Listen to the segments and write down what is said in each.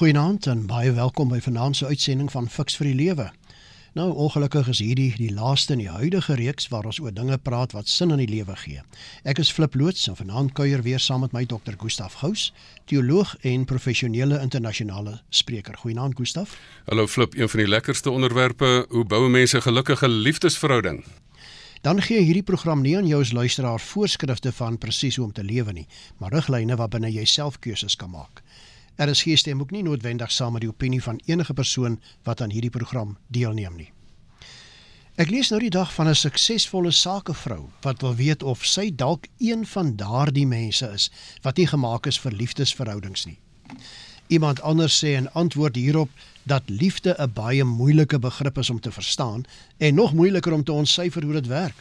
Goeienaand en baie welkom by vanaand se uitsending van Fix vir die Lewe. Nou ongelukkig is hierdie die laaste in die huidige reeks waar ons oor dinge praat wat sin in die lewe gee. Ek is Flip Loots en vanaand kuier weer saam met my dokter Gustaf Gous, teoloog en professionele internasionale spreker. Goeienaand Gustaf. Hallo Flip, een van die lekkerste onderwerpe, hoe bou mense gelukkige liefdesverhouding? Dan gee hierdie program nie aan jou as luisteraar voorskrifte van presies hoe om te lewe nie, maar riglyne waarbinne jy self keuses kan maak. RSG stem ook nie noodwendig saam met die opinie van enige persoon wat aan hierdie program deelneem nie. Ek lees nou die dag van 'n suksesvolle sakevrou wat wil weet of sy dalk een van daardie mense is wat nie gemaak is vir liefdesverhoudings nie. Iemand anders sê in antwoord hierop dat liefde 'n baie moeilike begrip is om te verstaan en nog moeiliker om te ontsyfer hoe dit werk.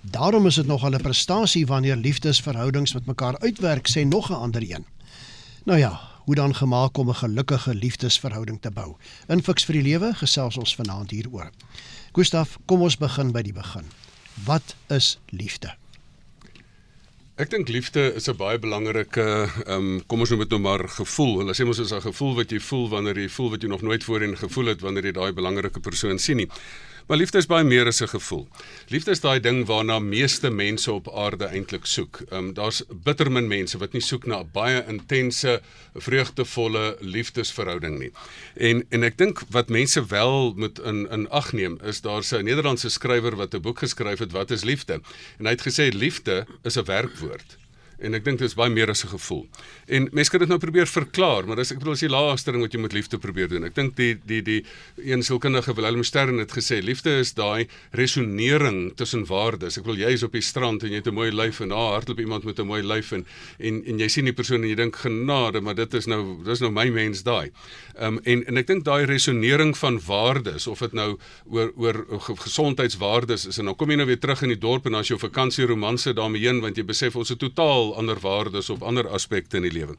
Daarom is dit nogal 'n prestasie wanneer liefdesverhoudings met mekaar uitwerk, sê nog 'n ander een. Nou ja, hoe dan gemaak om 'n gelukkige liefdesverhouding te bou. In Fix vir die Lewe gesels ons vanaand hieroor. Gustaf, kom ons begin by die begin. Wat is liefde? Ek dink liefde is 'n baie belangrike um, kom ons noem dit nou maar gevoel. Hulle sê mos is 'n gevoel wat jy voel wanneer jy voel wat jy nog nooit voorheen gevoel het wanneer jy daai belangrike persoon sien nie. Maar liefde is baie meer as 'n gevoel. Liefde is daai ding waarna meeste mense op aarde eintlik soek. Ehm um, daar's bitter min mense wat nie soek na 'n baie intense, vreugdevolle liefdesverhouding nie. En en ek dink wat mense wel moet in in ag neem is daar's 'n Nederlandse skrywer wat 'n boek geskryf het wat is liefde. En hy het gesê liefde is 'n werkwoord en ek dink dit is baie meer as 'n gevoel. En mense kan dit nou probeer verklaar, maar dis ek bedoel as jy laaste ding wat jy met liefde probeer doen. Ek dink die die die een sielkundige Willem Stern het gesê liefde is daai resonering tussen waardes. Ek bedoel jy is op die strand en jy het 'n mooi lyf en daar hardloop iemand met 'n mooi lyf en en en jy sien die persoon en jy dink genade, maar dit is nou dis nou my mens daai. Ehm um, en en ek dink daai resonering van waardes of dit nou oor oor gesondheidswaardes is en dan kom jy nou weer terug in die dorp en as jy op vakansie romanse daarmee heen want jy besef ons het totaal ander waardes of ander aspekte in die lewe.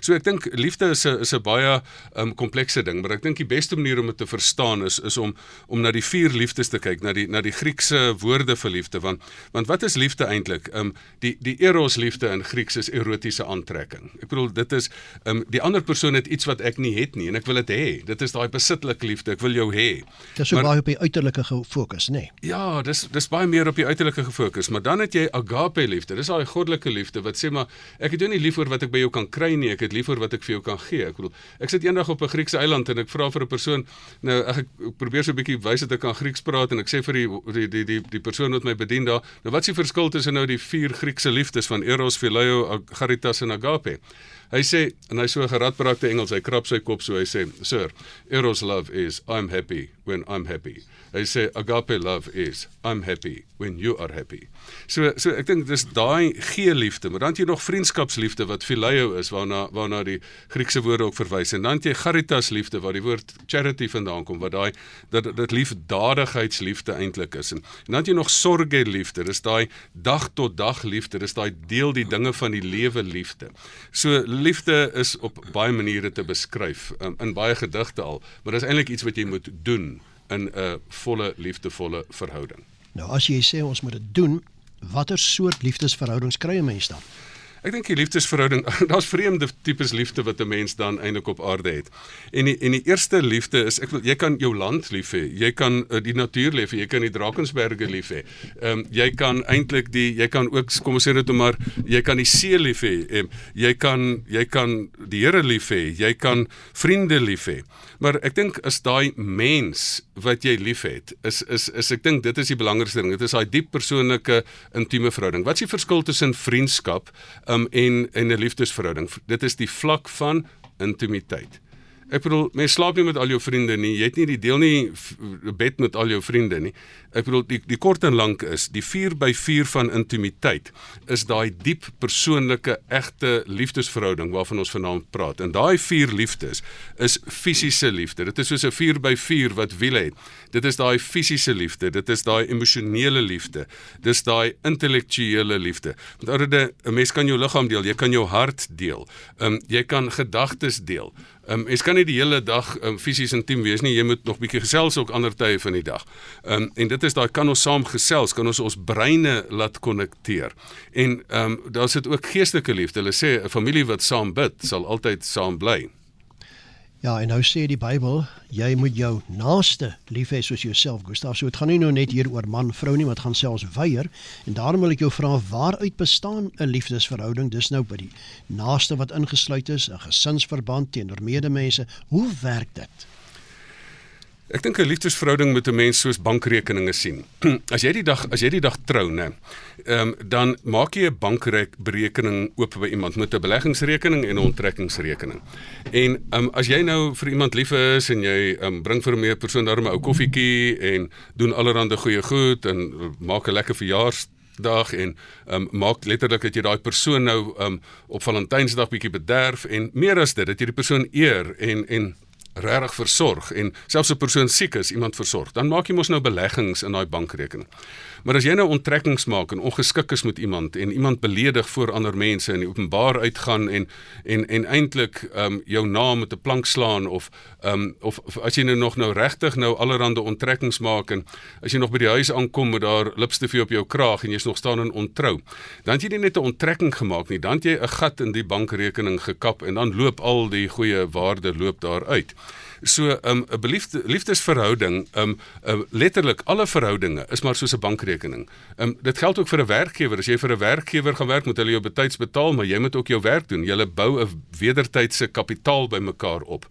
So ek dink liefde is 'n is 'n baie um komplekse ding, maar ek dink die beste manier om dit te verstaan is is om om na die vier liefdes te kyk, na die na die Griekse woorde vir liefde want want wat is liefde eintlik? Um die die eros liefde in Grieks is erotiese aantrekking. Ek bedoel dit is um die ander persoon het iets wat ek nie het nie en ek wil dit hê. Dit is daai besitlike liefde. Ek wil jou hê. Dis maar, baie op die uiterlike gefokus, nê? Nee. Ja, dis dis baie meer op die uiterlike gefokus, maar dan het jy agape liefde. Dis daai goddelike liefde wat sê maar ek het jou nie lief vir wat ek by jou kan kry nie, ek het lief vir wat ek vir jou kan gee. Ek bedoel, ek sit eendag op 'n Griekse eiland en ek vra vir 'n persoon, nou ek, ek probeer so 'n bietjie wys dat ek kan Grieks praat en ek sê vir die die die die, die persoon wat my bedien daar, nou wat is die verskil tussen nou die vier Griekse liefdes van Eros, Phileo, Charitas en Agape? Hy sê en hy so geradbraakte Engels, hy krap sy kop so hy sê, "Sir, Eros love is I'm happy when I'm happy." Hy sê agape love is I'm happy when you are happy. So so ek dink dis daai gee liefde, maar dan het jy nog vriendskapsliefde wat phileo is waarna waarna die Griekse woorde ook verwys en dan het jy charitas liefde waar die woord charity vandaan kom wat daai dat dit liefdadigheidsliefde eintlik is en, en dan het jy nog sorge liefde, dis daai dag tot dag liefde, dis daai deel die dinge van die lewe liefde. So liefde is op baie maniere te beskryf um, in baie gedigte al, maar dis eintlik iets wat jy moet doen in 'n volle liefdevolle verhouding. Nou as jy sê ons moet dit doen, watter soort liefdesverhoudings kry 'n mens dan? Ek dink die liefdesverhouding, daar's vreemde tipes liefde wat 'n mens dan eintlik op aarde het. En die en die eerste liefde is ek wil jy kan jou land lief hê. Jy kan uh, die natuur lief hê. Jy kan die Drakensberge lief hê. Ehm um, jy kan eintlik die jy kan ook kom ons sê dit maar jy kan die see lief hê. Um, jy kan jy kan die Here lief hê. Jy kan vriende lief hê. Maar ek dink as daai mens wat jy liefhet, is is is ek dink dit is die belangrikste ding. Dit is daai diep persoonlike intieme verhouding. Wat is die verskil tussen vriendskap um, en en 'n liefdesverhouding? Dit is die vlak van intimiteit. Ek bedoel, mens slaap nie met al jou vriende nie. Jy het nie die deel nie bed met al jou vriende nie. Ek bedoel die die kort en lank is, die 4 by 4 van intimiteit is daai diep persoonlike egte liefdesverhouding waarvan ons vanaand praat. En daai 4 liefdes is fisiese liefde. Dit is soos 'n 4 by 4 wat wiele het. Dit is daai fisiese liefde, dit is daai emosionele liefde. Dis daai intellektuele liefde. Met ander woorde, 'n mens kan jou liggaam deel, jy kan jou hart deel. Ehm um, jy kan gedagtes deel. Ehm um, jy kan nie die hele dag um, fisies intiem wees nie. Jy moet nog bietjie gesels ook ander tye van die dag. Ehm um, en dit is daai kan ons saam gesels, kan ons ons breine laat konnekteer. En ehm um, daar sit ook geestelike liefde. Hulle sê 'n familie wat saam bid sal altyd saam bly. Ja, en nou sê die Bybel, jy moet jou naaste lief hê soos jouself, Gustav. So dit gaan nie nou net hier oor man vrou nie, maar dit gaan selfs weier. En daarom wil ek jou vra, waaruit bestaan 'n liefdesverhouding? Dis nou by die naaste wat ingesluit is, 'n gesinsverband teenoor medemense. Hoe werk dit? Ek dink 'n liefdesverhouding met 'n mens soos bankrekeninge sien. as jy die dag as jy die dag trou, né, ehm um, dan maak jy 'n bankrekening oop by iemand met 'n beleggingsrekening en 'n onttrekkingsrekening. En ehm um, as jy nou vir iemand lief is en jy ehm um, bring vir 'n persoon daar 'n ou koffietjie en doen allerlei goeie goed en maak 'n lekker verjaarsdag dag en um, maak letterlik dat jy daai persoon nou um, op Valentynsdag bietjie bederf en meer as dit dat jy die persoon eer en en regtig versorg en selfs 'n persoon siek is, iemand versorg, dan maak jy mos nou beleggings in daai bankrekening. Maar as jy nou onttrekkings maak en ongeskik is met iemand en iemand beledig voor ander mense en openbaar uitgaan en en en eintlik ehm um, jou naam met 'n plank slaan of ehm um, of, of as jy nou nog nou regtig nou allerlei onttrekkings maak en as jy nog by die huis aankom met daar lipstifie op jou kraag en jy's nog staan in ontrou, dan het jy nie net 'n onttrekking gemaak nie, dan het jy 'n gat in die bankrekening gekap en dan loop al die goeie waarde loop daar uit. So 'n um, 'n liefdesverhouding, um, um letterlik alle verhoudinge is maar soos 'n bankrekening. Um dit geld ook vir 'n werkgewer. As jy vir 'n werkgewer gaan werk, moet hulle jou betyds betaal, maar jy moet ook jou werk doen. Jy bou 'n wedertydse kapitaal bymekaar op.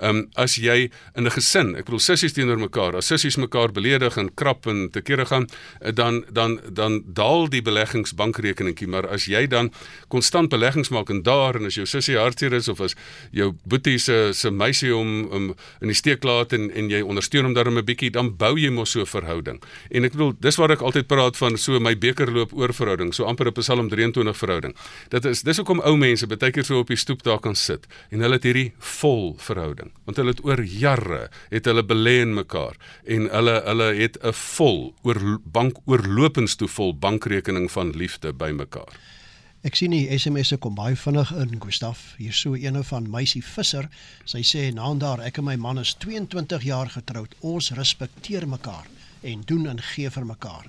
Um as jy in 'n gesin, ek bedoel sissies teenoor mekaar, as sissies mekaar beledig en krap en te kere gaan, eh, dan dan dan daal die beleggingsbankrekeningkie, maar as jy dan konstant beleggings maak en daar en as jou sussie hartseer is of as jou boetie se se meisie om om in die steek laat en en jy ondersteun hom daarmee 'n bietjie, dan bou jy mos so 'n verhouding. En ek bedoel, dis waar ek altyd praat van so my beker loop oor verhouding, so amper 'n Psalm 23 verhouding. Dit is dis hoekom ou mense baie keer so op die stoep daar kan sit en hulle het hierdie vol verhouding, want hulle het oor jare het hulle belê in mekaar en hulle hulle het 'n vol oor bank oorlopends toe vol bankrekening van liefde by mekaar. Ek sien die SMS'e kom baie vinnig in, Gustaf. Hier so eene van Meisie Visser. Sy sê naam daar, ek en my man is 22 jaar getroud. Ons respekteer mekaar en doen en gee vir mekaar.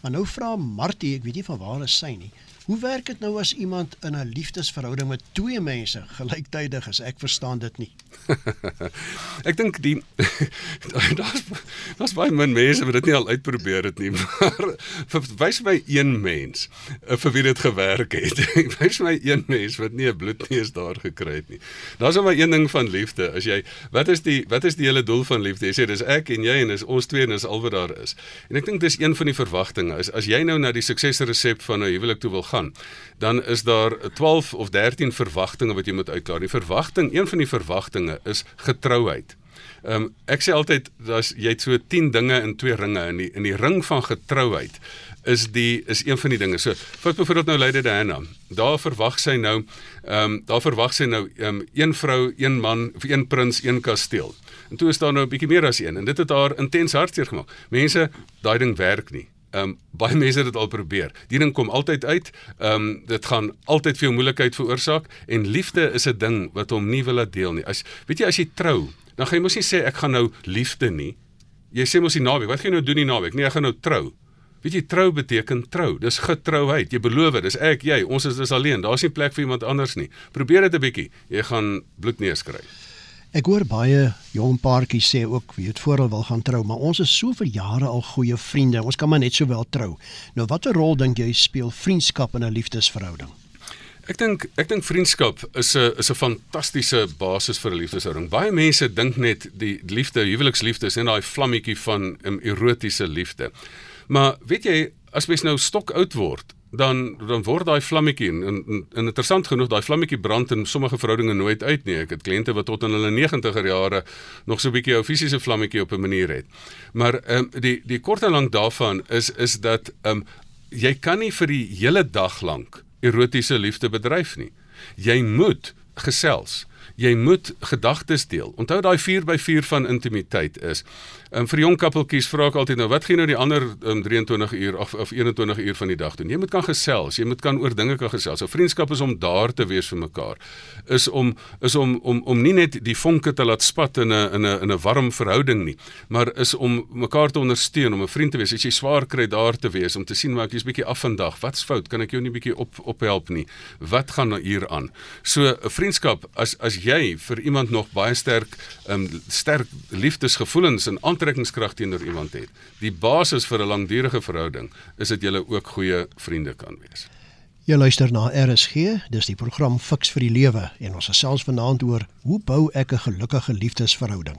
Maar nou vra Martie, ek weet nie van waar is sy nie. Hoe werk dit nou as iemand in 'n liefdesverhouding met twee mense gelyktydig is? Ek verstaan dit nie. ek dink die daar's daar's baie min mense wat dit nie al uitprobeer het nie, maar wys my een mens eh, vir wie dit gewerk het. wys my een mens wat nie 'n bloedneus daar gekry het nie. Daar's nou maar een ding van liefde. As jy wat is die wat is die hele doel van liefde? Jy sê dis ek en jy en dis ons twee en dis al wat daar is. En ek dink dis een van die verwagtinge. As as jy nou na die suksesresep van 'n huwelik toe wil gaan, dan is daar 12 of 13 verwagtinge wat jy moet uitklaar. Die verwagting, een van die verwagtinge is getrouheid. Ehm um, ek sê altyd as jy het so 10 dinge in twee ringe in die in die ring van getrouheid is die is een van die dinge. So, vat byvoorbeeld nou Lady Diana. Daar verwag sy nou ehm um, daar verwag sy nou ehm um, een vrou, een man, of een prins, een kasteel. En toe is daar nou 'n bietjie meer as een en dit het haar intens hartseer gemaak. Mense, daai ding werk nie. Ehm um, baie mense het dit al probeer. Die ding kom altyd uit. Ehm um, dit gaan altyd veel moeilikheid veroorsaak en liefde is 'n ding wat hom nie wil laat deel nie. As weet jy as jy trou, dan gaan jy mos nie sê ek gaan nou liefde nie. Jy sê mos die naweek, wat gaan jy nou doen die naweek? Nee, ek gaan nou trou. Weet jy trou beteken trou. Dis getrouheid. Jy beloof, dis ek, jy, ons is dis alleen. Daar's nie plek vir iemand anders nie. Probeer dit 'n bietjie. Jy gaan bloedneus kry. Ek hoor baie jong paartjies sê ook weet voor hulle wil gaan trou, maar ons is so vir jare al goeie vriende. Ons kan maar net sowel trou. Nou watter rol dink jy speel vriendskap in 'n liefdesverhouding? Ek dink ek dink vriendskap is 'n is 'n fantastiese basis vir 'n liefdesverhouding. Baie mense dink net die liefde, huweliksliefde is net daai vlammetjie van um, erotiese liefde. Maar weet jy, as mens nou stok oud word, dan dan word daai vlammetjie en, en, en interessant genoeg daai vlammetjie brand in sommige verhoudinge nooit uit nie. Ek het kliënte wat tot in hulle 90er jare nog so 'n bietjie ou fisiese vlammetjie op 'n manier het. Maar ehm um, die die kort en lank daarvan is is dat ehm um, jy kan nie vir die hele dag lank erotiese liefde bedryf nie. Jy moet gesels. Jy moet gedagtes deel. Onthou daai 4 by 4 van intimiteit is Um, vir jong kappeltjies vra ek altyd nou, wat gaan nou die ander um, 23 uur of, of 21 uur van die dag doen? Jy moet kan gesels, jy moet kan oor dinge kan gesels. So vriendskap is om daar te wees vir mekaar. Is om is om om om nie net die vonke te laat spat in 'n in 'n in 'n warm verhouding nie, maar is om mekaar te ondersteun, om 'n vriend te wees. As jy swaar kry daar te wees om te sien maar ek is bietjie af vandag. Wat's fout? Kan ek jou nie bietjie op ophelp nie? Wat gaan hier aan? So 'n vriendskap as as jy jy vir iemand nog baie sterk um sterk liefdesgevoelens en aantrekkingskrag teenoor iemand het, die basis vir 'n langdurige verhouding is dat julle ook goeie vriende kan wees. Jy luister na RSG, dis die program Fix vir die Lewe en ons gesels vanaand oor hoe bou ek 'n gelukkige liefdesverhouding.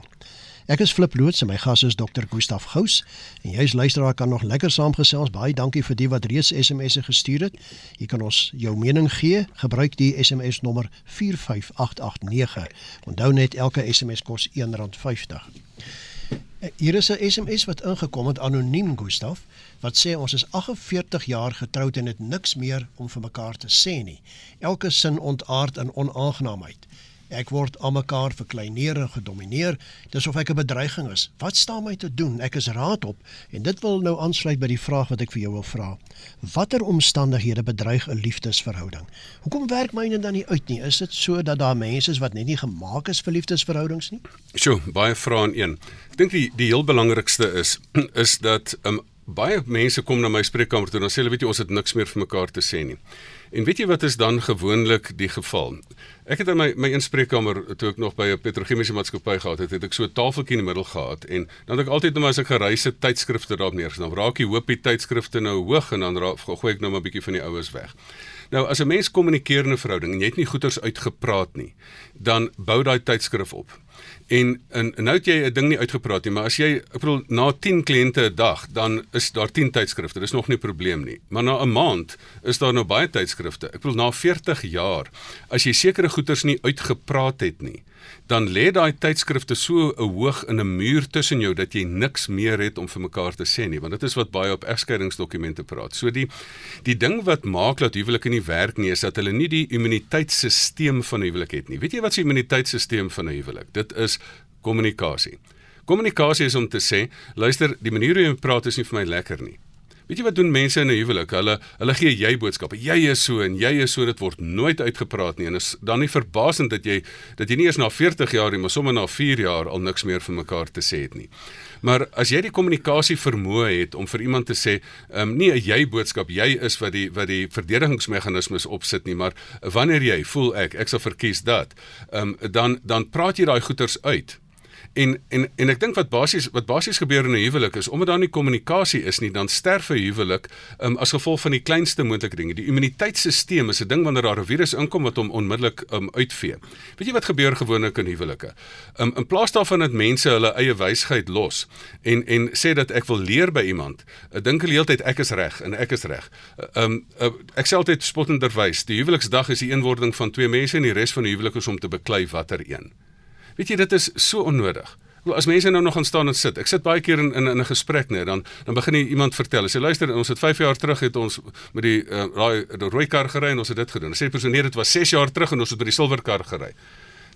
Ek is Flip Loots en my gas is Dr. Gustaf Gous en jy's luisteraar kan nog lekker saamgesels. Baie dankie vir die wat reeds SMS'e gestuur het. Jy kan ons jou mening gee. Gebruik die SMS nommer 45889. Onthou net elke SMS kos R1.50. Hier is 'n SMS wat ingekom het anoniem Gustaf wat sê ons is 48 jaar getroud en het niks meer om vir mekaar te sê nie. Elke sin ontaard in onaangenaamheid. Ek word aan mekaar verkleineer en gedomeineer. Dis of ek 'n bedreiging is. Wat staan my te doen? Ek is raad op en dit wil nou aansluit by die vraag wat ek vir jou wil vra. Watter omstandighede bedreig 'n liefdesverhouding? Hoekom werk myne dan nie uit nie? Is dit so dat daar mense is wat net nie gemaak is vir liefdesverhoudings nie? Sjoe, baie vrae in een. Ek dink die die heel belangrikste is is dat um, baie mense kom na my spreekkamer toe en dan sê hulle weet jy ons het niks meer vir mekaar te sê nie. En weet jy wat is dan gewoonlik die geval? Ek het in my my inspreekkamer toe ek nog by 'n petrochemiese maatskappy gehad het, het ek so 'n tafeltjie in die middel gehad en dan het ek altyd nou as ek gereise tydskrifte daarop neergesit. Dan raak die hoopie tydskrifte nou hoog en dan raak, gooi ek nou maar 'n bietjie van die oues weg. Nou as 'n mens kommunikeer in 'n verhouding en jy het nie goeters uitgepraat nie, dan bou daai tydskrif op. En en nou het jy 'n ding nie uitgepraat nie, maar as jy ek bedoel na 10 kliënte 'n dag, dan is daar 10 tydskrifte. Dis nog nie 'n probleem nie. Maar na 'n maand is daar nou baie tydskrifte. Ek bedoel na 40 jaar, as jy sekere goeters nie uitgepraat het nie, dan lê daai tydskrifte so 'n hoog in 'n muur tussen jou dat jy niks meer het om vir mekaar te sê nie want dit is wat baie op egskeidingsdokumente praat. So die die ding wat maak dat huwelike nie werk nie is dat hulle nie die immuniteitstelsel van 'n huwelik het nie. Weet jy wat se immuniteitstelsel van 'n huwelik? Dit is kommunikasie. Kommunikasie is om te sê, luister, die manier hoe jy praat is nie vir my lekker nie. Weet jy wat doen mense in 'n huwelik? Hulle hulle gee jy boodskappe. Jy is so en jy is so dit word nooit uitgepraat nie en is dan nie verbasend dat jy dat jy nie eers na 40 jaar nie, maar sommer na 4 jaar al niks meer van mekaar te sê het nie. Maar as jy die kommunikasie vermoë het om vir iemand te sê, ehm um, nie 'n jy boodskap, jy is wat die wat die verdedigingsmeganismes opsit nie, maar wanneer jy voel ek ek sal verkies dat, ehm um, dan dan praat jy daai goeters uit. En en en ek dink wat basies wat basies gebeur in 'n huwelik is omdat daar nie kommunikasie is nie, dan sterf 'n huwelik um, as gevolg van die kleinste moontlike dinge. Die immuniteitstelsel is 'n ding wanneer daar 'n virus inkom wat hom onmiddellik um, uitvee. Weet jy wat gebeur gewoonlik in huwelike? Um, in plaas daarvan dat mense hulle eie wysheid los en en sê dat ek wil leer by iemand, ek dink die hele tyd ek is reg en ek is reg. Um uh, ek sê altyd spottenderwys, die huweliksdag is die eenwording van twee mense en die res van die huwelik is om te beklei watter een. Weet jy dit is so onnodig. As mense nou nog gaan staan en sit. Ek sit baie keer in in, in 'n gesprek net dan dan begin iemand vertel. Sê luister, ons het 5 jaar terug het ons met die uh, raai die rooi kar gery en ons het dit gedoen. Sê persoon nee, dit was 6 jaar terug en ons het met die silwer kar gery.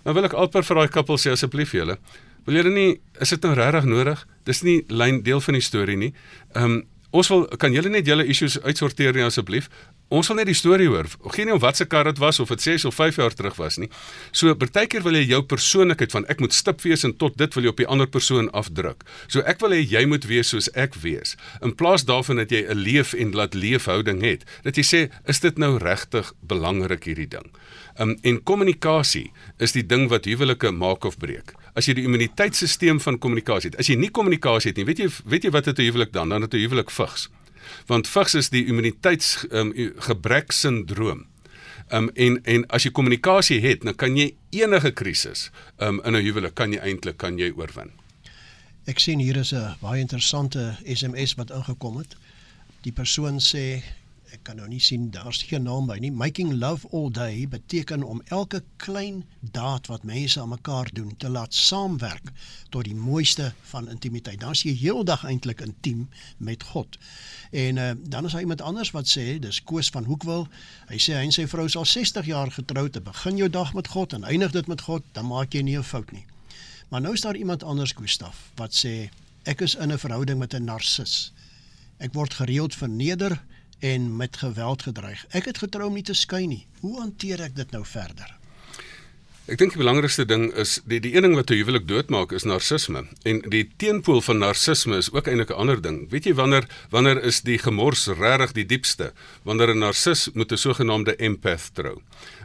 Nou wil ek alper vir daai koppel sê asseblief julle, wil julle nie is dit nou regtig nodig? Dis nie lyn deel van die storie nie. Ehm um, Ons wil kan julle net julle issues uitsorteer nie asseblief. Ons wil net die storie hoor. Geen nie om wat se kar dit was of dit 6 of 5 jaar terug was nie. So partykeer wil jy jou persoonlikheid van ek moet stip wees en tot dit wil jy op die ander persoon afdruk. So ek wil hê jy moet wees soos ek wees. In plaas daarvan dat jy 'n leef en laat leefhouding het, dat jy sê is dit nou regtig belangrik hierdie ding. Um, en kommunikasie is die ding wat huwelike maak of breek as jy die immuniteitstelsel van kommunikasie het. As jy nie kommunikasie het nie, weet jy weet jy wat het 'n huwelik dan? Dan het 'n huwelik vigs. Want vigs is die immuniteits um, gebrek sindroom. Um, en en as jy kommunikasie het, dan kan jy enige krisis um, in 'n huwelik kan jy eintlik kan jy oorwin. Ek sien hier is 'n baie interessante SMS wat ingekom het. Die persoon sê ek kan nou nie sien daar's geen naam by nie. Making love all day beteken om elke klein daad wat mense aan mekaar doen te laat saamwerk tot die mooiste van intimiteit. Dan is jy heeldag eintlik intiem met God. En uh, dan is daar iemand anders wat sê, dis Koos van Hoekwil. Hy sê hy en sy vrou is al 60 jaar getroud. Te begin jou dag met God en eindig dit met God, dan maak jy nie 'n fout nie. Maar nou is daar iemand anders, Gustaf, wat sê ek is in 'n verhouding met 'n narcis. Ek word gereeld verneder en met geweld gedreig. Ek het getrou om nie te skei nie. Hoe hanteer ek dit nou verder? Ek dink die belangrikste ding is die die een ding wat 'n huwelik doodmaak is narcisme en die teenpool van narcisme is ook eintlik 'n ander ding. Weet jy wanneer wanneer is die gemors regtig die diepste? Wanneer 'n narcis met 'n sogenaamde empath trou.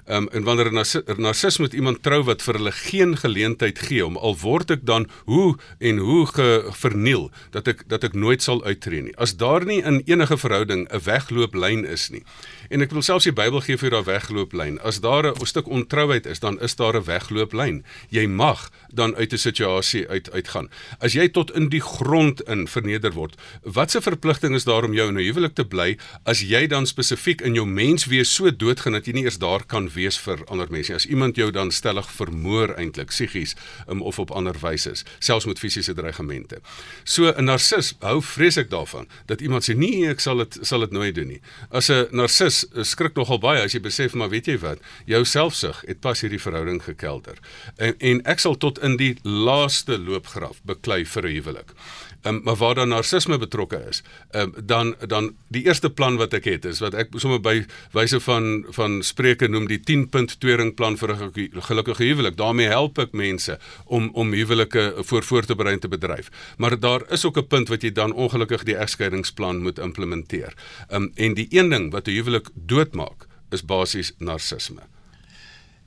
Um, en wanneer 'n narcis met iemand trou wat vir hulle geen geleentheid gee om al word ek dan hoe en hoe verniel dat ek dat ek nooit sal uittreë nie. As daar nie in enige verhouding 'n weglooplyn is nie. En ek wil selfs die Bybel gee vir daai weglooplyn. As daar 'n stuk ontrouheid is, dan is daar 'n weglooplyn. Jy mag dan uit 'n situasie uit uitgaan. As jy tot in die grond in verneder word, watse verpligting is daar om jou in 'n huwelik te bly as jy dan spesifiek in jou menswees so doodgaan dat jy nie eers daar kan wees vir ander mense. As iemand jou dan stellig vermoor eintlik psigies um, of op ander wyse, selfs met fisiese dreigemente. So 'n narcis hou vreeslik daarvan dat iemand sê nee, ek sal dit sal dit nooit doen nie. As 'n narcis skrik nogal baie as jy besef maar weet jy wat, jou selfsug het pas hierdie verhouding gekelder. En, en ek sal tot in die laaste loopgraaf beklei vir 'n huwelik um, maar waar dan narcisme betrokke is, um, dan dan die eerste plan wat ek het is wat ek sommer by wyse van van spreuke noem die 10 punt tweeringplan vir 'n gelukkige huwelik. daarmee help ek mense om om huwelike voor voor te berei en te bedryf. Maar daar is ook 'n punt wat jy dan ongelukkig die egskeiingsplan moet implementeer. Um, en die een ding wat 'n huwelik doodmaak is basies narcisme.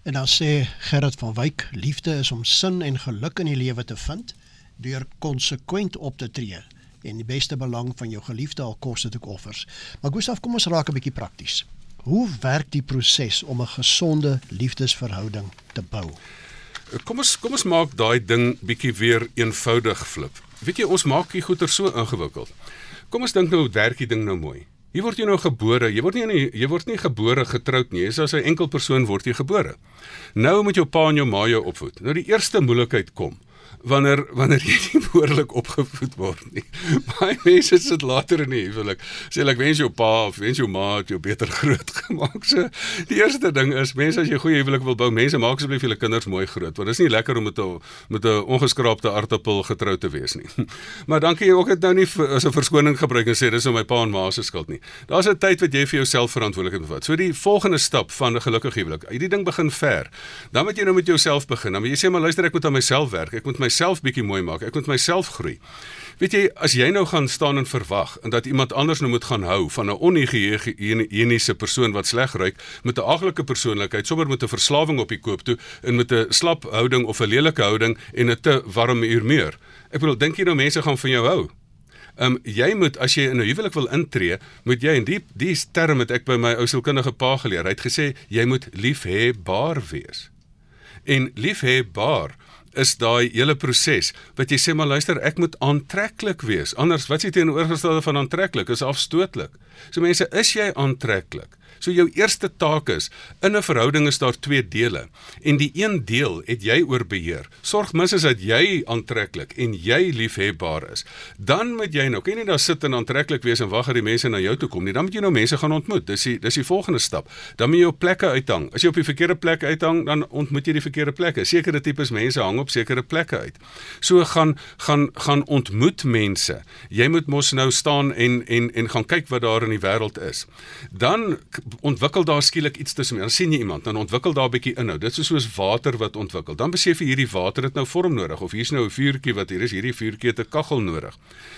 En dan sê Gerard van Wyk, liefde is om sin en geluk in die lewe te vind deur konsekwent op te tree en die beste belang van jou geliefde al kos dit ook offers. Maar Gustaf, kom ons raak 'n bietjie prakties. Hoe werk die proses om 'n gesonde liefdesverhouding te bou? Kom ons kom ons maak daai ding bietjie weer eenvoudig flip. Weet jy, ons maak hier goeie so ingewikkeld. Kom ons dink nou hoe werk die ding nou mooi. Hier word jy nou gebore. Jy word nie nie jy word nie gebore getroud nie. Jy's as 'n enkel persoon word jy gebore. Nou moet jou pa en jou ma jou opvoed. Nou die eerste moeilikheid kom wanneer wanneer jy nie behoorlik opgevoed word nie. Baie mense sit later in die huwelik. Sê ek wens jou pa of wens jou ma het jou beter groot gemaak. So die eerste ding is mense as jy goeie huwelik wil bou, mense maak asseblief julle kinders mooi groot want dit is nie lekker om met 'n met 'n ongeskraapte aardappel getroud te wees nie. Maar dankie jy ook dit nou nie as 'n verskoning gebruik en sê dis nou my pa en ma se skuld nie. Daar's 'n tyd wat jy vir jouself verantwoordelikheid moet vat. So die volgende stap van 'n gelukkige huwelik. Hierdie ding begin ver. Dan moet jy nou met jouself begin. Dan moet jy sê maar luister ek moet aan myself werk. Ek moet my myself bietjie mooi maak. Ek moet myself groei. Weet jy, as jy nou gaan staan en verwag en dat iemand anders nou moet gaan hou van 'n onhigiëniese persoon wat sleg ruik met 'n aglike persoonlikheid, sommer met 'n verslawing op die koop toe en met 'n slap houding of 'n lelike houding en 'n te warm uurmeer. Ek bedoel, dink jy nou mense gaan van jou hou? Ehm um, jy moet as jy in 'n huwelik wil intree, moet jy in die die term het ek by my ou sielkundige pa geleer. Hy het gesê jy moet liefhebbaar wees. En liefhebbaar is daai hele proses wat jy sê maar luister ek moet aantreklik wees. Anders wat is die teenoorgestelde van aantreklik? Is afstootlik. So mense is jy aantreklik So jou eerste taak is in 'n verhouding is daar twee dele en die een deel het jy oor beheer. Sorg minstens dat jy aantreklik en jy liefhebbaar is. Dan moet jy nou, kan jy daar sit en aantreklik wees en wag dat die mense na jou toe kom nie. Dan moet jy nou mense gaan ontmoet. Dis die dis die volgende stap. Dan moet jy jou plekke uithang. As jy op die verkeerde plek uithang, dan ontmoet jy die verkeerde plekke. Sekere tipes mense hang op sekere plekke uit. So gaan gaan gaan ontmoet mense. Jy moet mos nou staan en en en gaan kyk wat daar in die wêreld is. Dan ontwikkel daar skielik iets tussen. Dan sien jy iemand, dan ontwikkel daar 'n bietjie inhoud. Dit is soos water wat ontwikkel. Dan besef jy hierdie water het nou vorm nodig of hier's nou 'n vuurtjie wat hier is, hierdie vuurtjie het 'n kaggel nodig.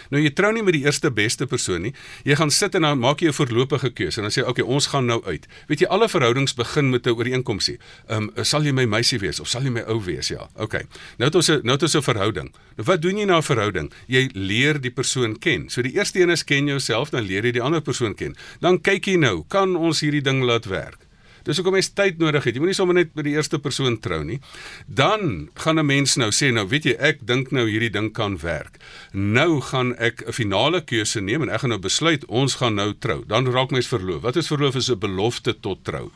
Nou jy trou nie met die eerste beste persoon nie. Jy gaan sit en dan maak jy 'n voorlopige keuse en dan sê jy, "Oké, okay, ons gaan nou uit." Weet jy, alle verhoudings begin met 'n ooreenkomsie. Ehm, um, sal jy my meisie wees of sal jy my ou wees? Ja. Oké. Okay. Nou het ons 'n nou het ons 'n verhouding. Nou wat doen jy na 'n verhouding? Jy leer die persoon ken. So die eerste een is ken jouself, dan leer jy die ander persoon ken. Dan kyk jy nou, kan ons hierdie ding laat werk. Dis hoekom mens tyd nodig het. Jy moenie sommer net met die eerste persoon trou nie. Dan gaan 'n mens nou sê, nou weet jy, ek dink nou hierdie ding kan werk. Nou gaan ek 'n finale keuse neem en ek gaan nou besluit ons gaan nou trou. Dan raak mens verloof. Wat is verloof is 'n belofte tot trou.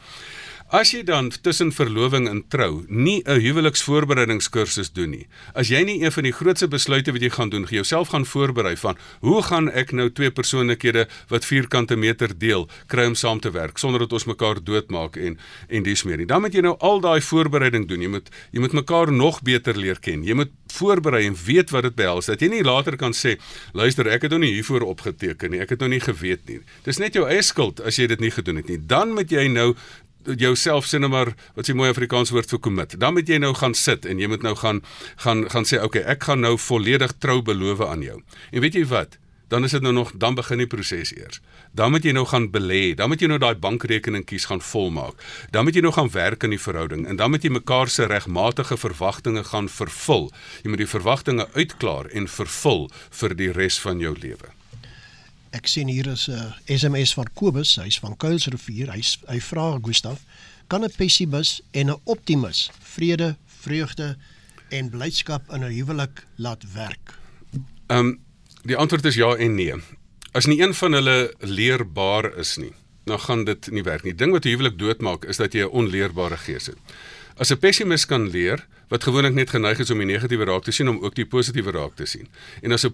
As jy dan tussen verloving en trou nie 'n huweliksvoorbereidingskursus doen nie. As jy nie een van die grootste besluite wat jy gaan doen, jouself gaan voorberei van hoe gaan ek nou twee persoonlikhede wat vierkante meter deel kry om saam te werk sonder dat ons mekaar doodmaak en en dis meer nie. Dan moet jy nou al daai voorbereiding doen. Jy moet jy moet mekaar nog beter leer ken. Jy moet voorberei en weet wat dit behels. Dat jy nie later kan sê, luister, ek het nou nie hiervoor opgeteken nie. Ek het nou nie geweet nie. Dis net jou eie skuld as jy dit nie gedoen het nie. Dan moet jy nou jouself sê nou maar wat s'ie mooi Afrikaans woord vir commit. Dan moet jy nou gaan sit en jy moet nou gaan gaan gaan sê okay, ek gaan nou volledig trou beloof aan jou. En weet jy wat? dan is dit nou nog dan begin die proses eers. Dan moet jy nou gaan belê, dan moet jy nou daai bankrekening kies gaan volmaak. Dan moet jy nou gaan werk in die verhouding en dan moet jy mekaar se regmatige verwagtinge gaan vervul. Jy moet die verwagtinge uitklaar en vervul vir die res van jou lewe. Ek sien hier is 'n SMS van Kobus, hy's van Kuilsrivier. Hy hy vra Gustaf, kan 'n pessimis en 'n optimis vrede, vreugde en blydskap in 'n huwelik laat werk? Ehm um, die antwoord is ja en nee. As nie een van hulle leerbaar is nie, dan gaan dit nie werk nie. Die ding wat 'n huwelik doodmaak is dat jy 'n onleerbare gees het. As 'n pessimis kan leer, wat gewoonlik net geneig is om die negatiewe raak te sien om ook die positiewe raak te sien. En as 'n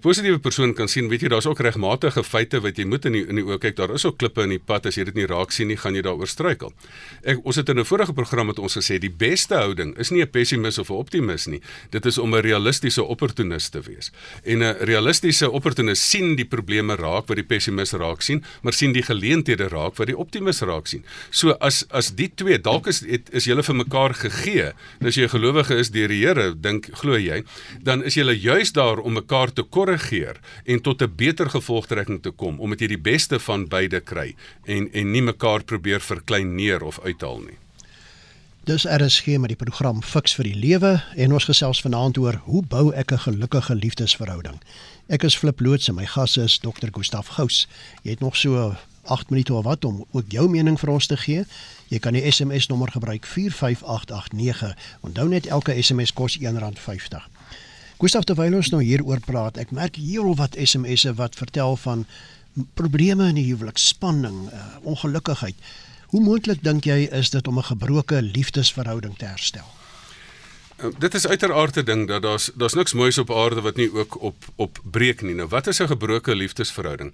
positiewe persoon kan sien, weet jy, daar's ook regmatige feite wat jy moet in die in die oë kyk. Daar is ook klippe in die pad as jy dit nie raak sien nie, gaan jy daaroor struikel. Ek ons het in 'n vorige program met ons gesê die beste houding is nie 'n pessimis of 'n optimis nie. Dit is om 'n realistiese opportunis te wees. En 'n realistiese opportunis sien die probleme raak wat die pessimis raak sien, maar sien die geleenthede raak wat die optimis raak sien. So as as die twee dalk is het, is julle vir mekaar gegee, dan as jy gelowige is deur die Here, dink glo jy, dan is jy juis daar om mekaar te korrigeer en tot 'n beter gevolgtrekking te kom omdat jy die beste van beide kry en en nie mekaar probeer verklein neer of uithaal nie. Dis RSG met die program Fix vir die Lewe en ons gesels vanaand oor hoe bou ek 'n gelukkige liefdesverhouding. Ek is Flip Loots en my gas is Dr. Gustaf Gous. Jy het nog so 8 minute of wat om ook jou mening vir ons te gee. Jy kan die SMS nommer gebruik 45889. Onthou net elke SMS kos R1.50. Gustav terwyl ons nou hieroor praat, ek merk heelwat wat SMS'e wat vertel van probleme in die huwelik, spanning, uh, ongelukkigheid. Hoe moontlik dink jy is dit om 'n gebroke liefdesverhouding te herstel? Uh, dit is uiteraard 'n ding dat daar's daar's niks moois op aarde wat nie ook op op breek nie. Nou wat is 'n gebroke liefdesverhouding?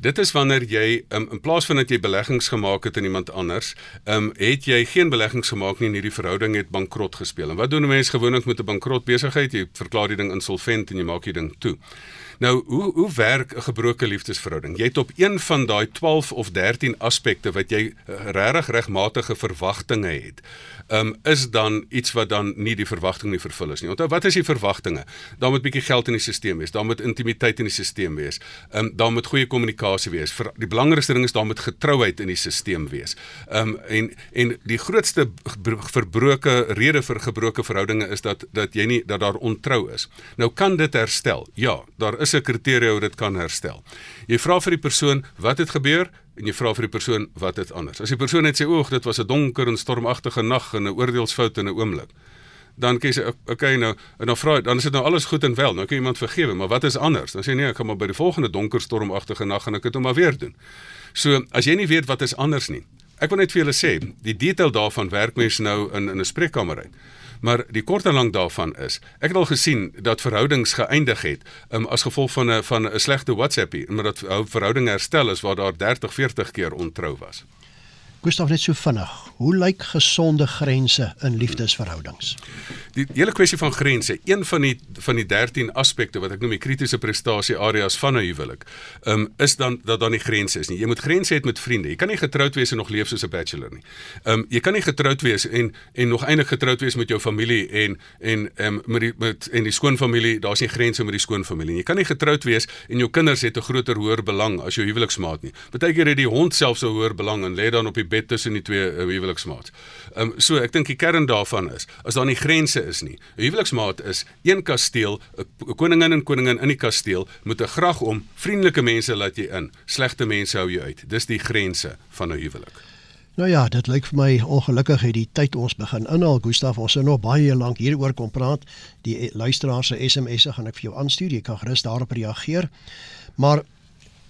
Dit is wanneer jy um, in plaas van dat jy beleggings gemaak het in iemand anders, um, het jy geen beleggings gemaak nie en hierdie verhouding het bankrot gespeel. En wat doen 'n mens gewoonlik met 'n bankrot besigheid? Jy verklaar die ding insolvent en jy maak die ding toe. Nou, hoe hoe werk 'n gebroke liefdesverhouding? Jy het op een van daai 12 of 13 aspekte wat jy uh, regtig regmatige verwagtinge het um, is dan iets wat dan nie die verwagting nie vervul is nie. Onthou, wat is die verwagtinge? Daar moet bietjie geld in die stelsel wees, daar moet intimiteit in die stelsel wees. Ehm um, daar moet goeie kommunikasie wees. Vir die belangrikste ding is daar moet getrouheid in die stelsel wees. Ehm um, en en die grootste verbroke rede vir gebroke verhoudinge is dat dat jy nie dat daar ontrou is. Nou kan dit herstel. Ja, daar is 'n kriteria hoe dit kan herstel. Jy vra vir die persoon, wat het gebeur? En jy vra vir die persoon wat dit anders. As die persoon net sê oog, dit was 'n donker en stormagtige nag en 'n oordeelsfout in 'n oomblik. Dan kies jy okay nou en dan vra dan is dit nou alles goed en wel. Nou kan iemand vergewe, maar wat is anders? Dan sê nee, ek gaan maar by die volgende donker stormagtige nag en ek het hom maar weer doen. So as jy nie weet wat is anders nie. Ek wil net vir julle sê, die detail daarvan werk mens nou in in 'n spreekkamer uit. Maar die kort en lank daarvan is, ek het al gesien dat verhoudings geëindig het um, as gevolg van 'n van 'n slegte WhatsAppie, maar dat verhoudinge herstel is waar daar 30, 40 keer ontrou was. Gustav net so vinnig. Hoe lyk gesonde grense in liefdesverhoudings? Die hele kwessie van grense, een van die van die 13 aspekte wat ek noem die kritiese prestasie areas van 'n huwelik, um, is dan dat daar nie grense is nie. Jy moet grense hê met vriende. Jy kan nie getroud wees en nog leef soos 'n bachelor nie. Um jy kan nie getroud wees en en nog eintlik getroud wees met jou familie en en um met die met en die skoonfamilie, daar's nie grense met die skoonfamilie nie. Jy kan nie getroud wees en jou kinders het 'n groter hoër belang as jou huweliksmaat nie. Partykeer het die hond selfs 'n hoër belang en lê dan op die bed tussen die twee uh, huweliksmaats. Ehm um, so ek dink die kern daarvan is as daar nie grense is nie. 'n Huweliksmaat is een kasteel, 'n koningin en koningin in die kasteel moet 'n graag om, vriendelike mense laat jy in, slegte mense hou jy uit. Dis die grense van 'n huwelik. Nou ja, dit lyk vir my ongelukkig het die tyd ons begin inhaal. Gustaf, ons sou nog baie lank hieroor kon praat. Die luisteraars se SMS'e gaan ek vir jou aanstuur. Jy kan gerus daarop reageer. Maar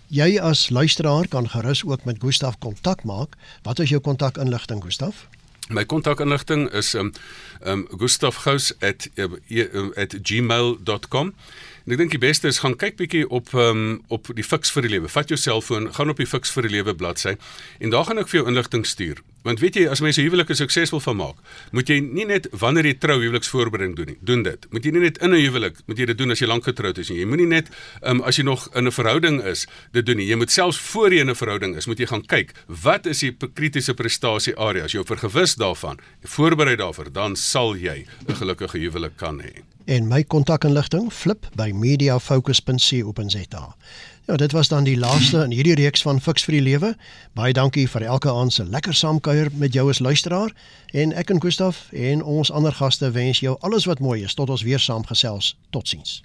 Jy as luisteraar kan gerus ook met Gustaf kontak maak. Wat is jou kontakinligting Gustaf? My kontakinligting is um um gustafgous@gmail.com. En ek dink die beste is gaan kyk bietjie op um op die Fix vir die Lewe. Vat jou selfoon, gaan op die Fix vir die Lewe bladsy en daar gaan ek vir jou inligting stuur. Want weet jy, as mense huwelike suksesvol van maak, moet jy nie net wanneer jy trou huweliksvoorbereiding doen nie. Doen dit. Moet jy nie net in 'n huwelik, moet jy dit doen as jy lank getroud is nie. Jy moenie net um as jy nog in 'n verhouding is, dit doen nie. Jy moet selfs voor jy in 'n verhouding is, moet jy gaan kyk, wat is die kritiese prestasie areas? Jy vergewis daarvan, voorberei daarvoor, dan sal jy 'n gelukkige huwelik kan hê. En my kontakinligting flip by mediafocus.co.za. Ja, dit was dan die laaste in hierdie reeks van Fix vir die Lewe. Baie dankie vir elke aand se lekker saamkuier met jou as luisteraar en ek en Gustaf en ons ander gaste wens jou alles wat mooi is tot ons weer saamgesels. Totsiens.